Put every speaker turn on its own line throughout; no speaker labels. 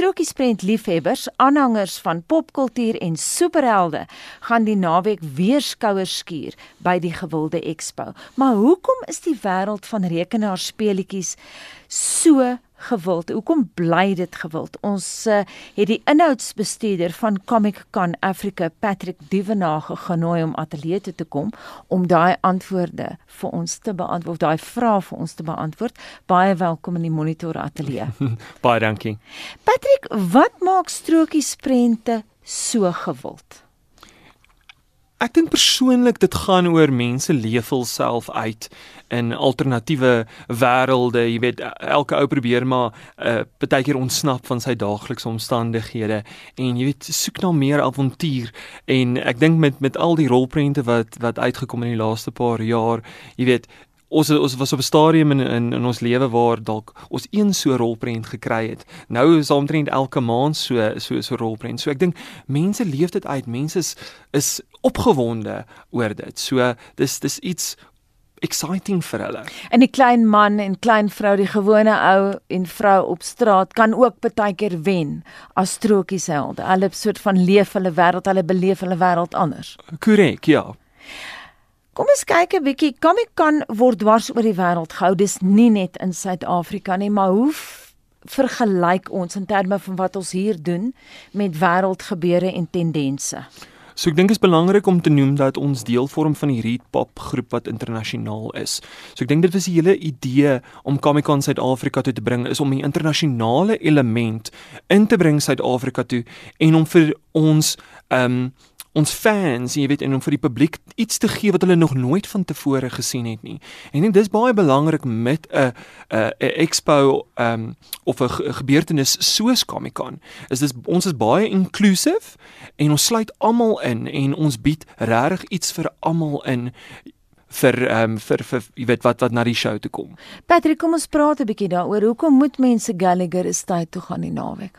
Strokiesprent liefhebbers, aanhangers van popkultuur en superhelde gaan die naweek weer skouers skuur by die gewilde expo. Maar hoekom is die wêreld van rekenaarspeletjies so gewild. Hoekom bly dit gewild? Ons uh, het die inhoudsbestuurder van Comic Con Africa, Patrick Duvenage genooi om ateljee toe te kom om daai antwoorde vir ons te beantwoord, daai vrae vir ons te beantwoord. Baie welkom in die Monitor ateljee.
Baie dankie.
Patrick, wat maak strokies prente so gewild?
Ek dink persoonlik dit gaan oor mense leef hulself uit in alternatiewe wêrelde. Jy weet elke ou probeer maar 'n uh, partykeer ontsnap van sy daaglikse omstandighede en jy weet soek na meer avontuur en ek dink met met al die rolprente wat wat uitgekom in die laaste paar jaar, jy weet ons ons was op 'n stadium in in in ons lewe waar dalk ons een so rolprent gekry het. Nou is omtrent elke maand so so so rolprent. So ek dink mense leef dit uit. Mense is is opgewonde oor dit. So dis dis iets exciting vir hulle.
En die klein man en klein vrou, die gewone ou en vrou op straat kan ook baie keer wen as strokies helde. Hulle soort van leef hulle wêreld, hulle beleef hulle wêreld anders.
Korrek, ja.
Kom ons kyk 'n bietjie. Comic Con word dwars oor die wêreld gehou. Dis nie net in Suid-Afrika nie, maar hoe vergelyk ons in terme van wat ons hier doen met wêreldgebeure en tendense?
So ek dink dit is belangrik om te noem dat ons deel vorm van die Read Pop groep wat internasionaal is. So ek dink dit was die hele idee om Comic Con Suid-Afrika toe te bring is om 'n internasionale element in te bring Suid-Afrika toe en om vir ons ehm um, ons fans, jy weet, en om vir die publiek iets te gee wat hulle nog nooit van tevore gesien het nie. En ek dink dis baie belangrik met 'n 'n expo um of 'n gebeurtenis soos Comic-Con. Is dis ons is baie inclusive en ons sluit almal in en ons bied regtig iets vir almal in vir ehm um, vir vir jy weet wat wat na die show toe kom.
Patrick, kom ons praat 'n bietjie daaroor. Hoekom moet mense Gallagher Estate toe gaan die naweek?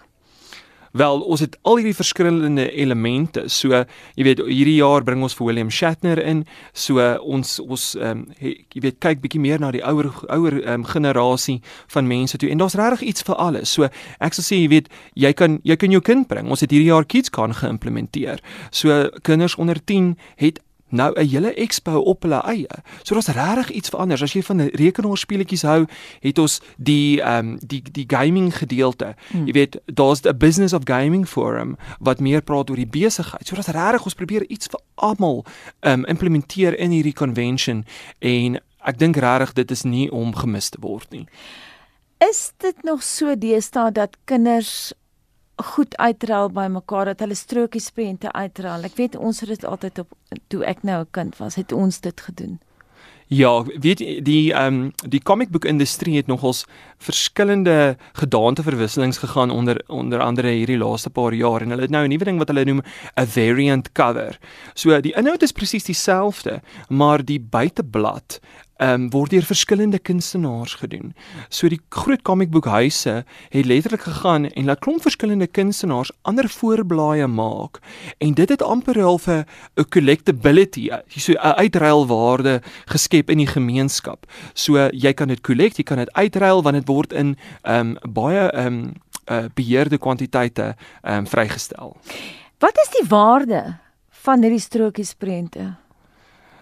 Wel, ons het al hierdie verskillende elemente. So, jy weet, hierdie jaar bring ons vir William Shatner in. So ons ons ehm um, jy weet kyk bietjie meer na die ouer ouer ehm um, generasie van mense toe. En daar's regtig iets vir alles. So ek sal sê jy weet, jy kan jy kan jou kind bring. Ons het hierdie jaar KidsCon geïmplementeer. So kinders onder 10 het nou 'n hele expo op hulle eie. So daar's regtig iets verander. As jy van rekenaarspeletjies hou, het ons die ehm um, die die gaming gedeelte. Hmm. Jy weet, daar's 'n business of gaming forum wat meer praat oor die besigheid. So daar's regtig ons probeer iets vir almal ehm um, implementeer in hierdie convention en ek dink regtig dit is nie om gemis te word nie.
Is dit nog so deesdae dat kinders goed uitruil by mekaar dat hulle strokies prente uitruil. Ek weet ons het dit altyd op toe ek nou 'n kind was, het ons dit gedoen.
Ja, weet die ehm um, die comicboek industrie het nogals verskillende gedaanteverwisselings gegaan onder onder andere hierdie laaste paar jaar en hulle het nou 'n nuwe ding wat hulle noem 'n variant cover. So die inhoud is presies dieselfde, maar die buiteblad ehm um, word deur verskillende kunstenaars gedoen. So die groot komiekboekhuise het letterlik gegaan en laat klomp verskillende kunstenaars ander voorblaaie maak en dit het amper half 'n collectability, so 'n uitruilwaarde geskep in die gemeenskap. So jy kan dit collect, jy kan dit uitruil want dit word in ehm um, baie ehm um, uh, beheerde kwantiteite ehm um, vrygestel.
Wat is die waarde van hierdie strokiesprente?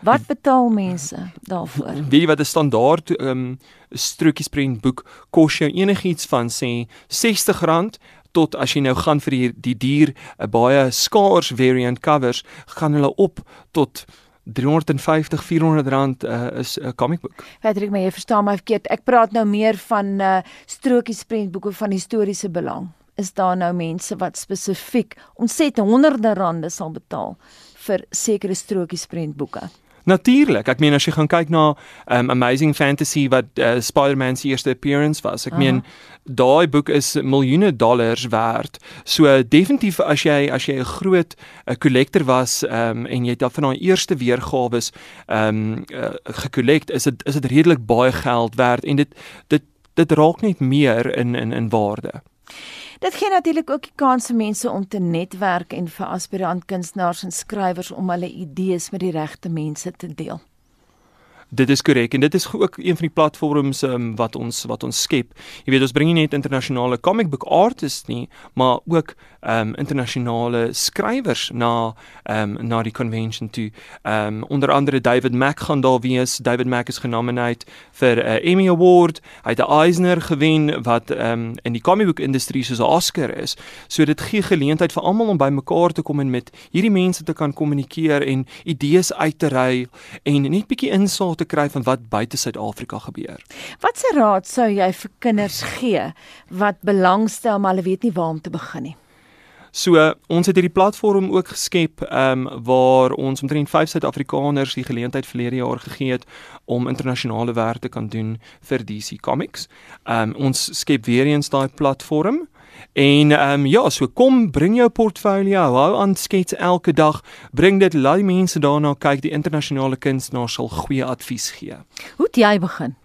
Wat betaal mense daarvoor?
Weet jy wat 'n standaard ehm um, strokiesprent boek kos jou enigiets van sê R60 tot as jy nou gaan vir die die dier 'n baie skaars variant covers, gaan hulle op tot 350 400 rand uh, is 'n comic book.
Patrick, maar jy verstaan my verkeerd. Ek praat nou meer van uh, strokiesprentboeke van historiese belang. Is daar nou mense wat spesifiek ontset honderde rande sal betaal vir sekere strokiesprentboeke?
Natuurlik. Ek meen as jy gaan kyk na um, Amazing Fantasy wat uh, Spider-Man se eerste appearance was. Ek meen daai boek is miljoene dollars werd. So definitief as jy as jy 'n groot 'n uh, collector was um, en jy het dan van daai eerste weergawe ehm um, uh, gekollekt, is dit is dit redelik baie geld werd en dit dit dit raak net meer in in in waarde.
Dit gee natuurlik ook die kans vir mense om te netwerk en vir aspirant kunstenaars en skrywers om hulle idees met die regte mense te deel.
Dit is korrek en dit is ook een van die platforms um, wat ons wat ons skep. Jy weet ons bring nie net internasionale comic book artists nie, maar ook ehm um, internasionale skrywers na ehm um, na die convention toe. Ehm um, onder andere David Mack gaan daar wees. David Mack is genomineer vir 'n uh, eh, Emmy Award. Hy het 'n Eisner gewen wat ehm um, in die comic book industrie soos 'n Oscar is. So dit gee geleentheid vir almal om bymekaar te kom en met hierdie mense te kan kommunikeer en idees uit te ry en net bietjie insig te kry van wat buite Suid-Afrika gebeur.
Watse raad sou jy vir kinders gee wat belangstel maar hulle weet nie waar om te begin nie?
So uh, ons het hierdie platform ook geskep ehm um, waar ons omtrent 5 Suid-Afrikaners die geleentheid verlede jaar gegee het om internasionale werk te kan doen vir DC Comics. Ehm um, ons skep weer eens daai platform En ehm um, ja, so kom bring jou portfolio, hou aan skets elke dag, bring dit die mense daarna kyk, die internasionale kunstenaars sal goeie advies gee.
Hoe het jy begin?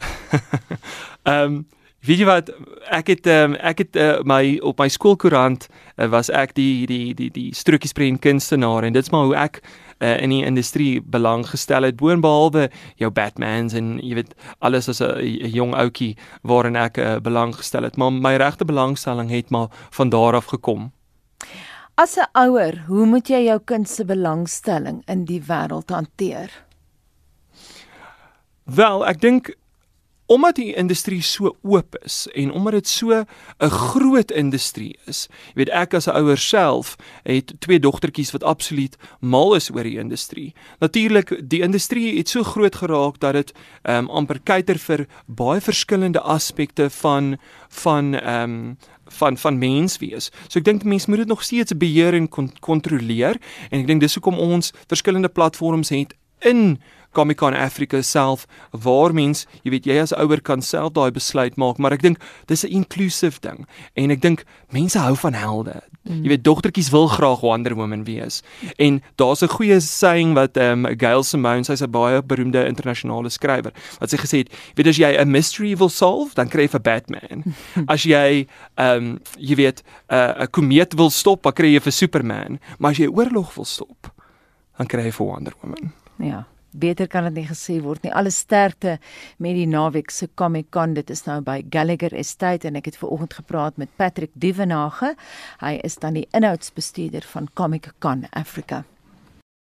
Ehm um, Weet jy wat ek het um, ek het uh, my op my skoolkoerant uh, was ek die die die die strokiesprent kunstenaar en dit's maar hoe ek uh, in die industrie belang gestel het boonbehalwe jou Batmans en jy weet alles as 'n jong ouetjie waarin ek uh, belang gestel het maar my regte belangstelling het maar van daar af gekom.
As 'n ouer, hoe moet jy jou kind se belangstelling in die wêreld hanteer?
Wel, ek dink omdat die industrie so oop is en omdat dit so 'n groot industrie is. Jy weet ek as 'n ouer self het twee dogtertjies wat absoluut mal is oor die industrie. Natuurlik die industrie het so groot geraak dat dit ehm um, amper kyker vir baie verskillende aspekte van van ehm um, van van mens wees. So ek dink mense moet dit nog steeds beheer en kontroleer en ek dink dis hoekom ons verskillende platforms het in Comic Con Africa self waar mens, jy weet jy as ouer kan self daai besluit maak, maar ek dink dis 'n inclusive ding en ek dink mense hou van helde. Mm. Jy weet dogtertjies wil graag Wonder Woman wees. En daar's 'n goeie saying wat ehm um, Gail Simone, sy's 'n baie beroemde internasionale skrywer, wat sy gesê het, weet as jy 'n mystery wil solve, dan kry jy vir Batman. as jy ehm um, jy weet 'n uh, 'n komeet wil stop, dan kry jy vir Superman, maar as jy oorlog wil stop, dan kry jy vir Wonder Woman.
Ja. Beter kan dit nie gesê word nie. Alle sterkte met die naweek se Comic Con. Dit is nou by Gallagher Estate en ek het ver oggend gepraat met Patrick Duvenage. Hy is dan die inhoudsbestuurder van Comic Con Africa.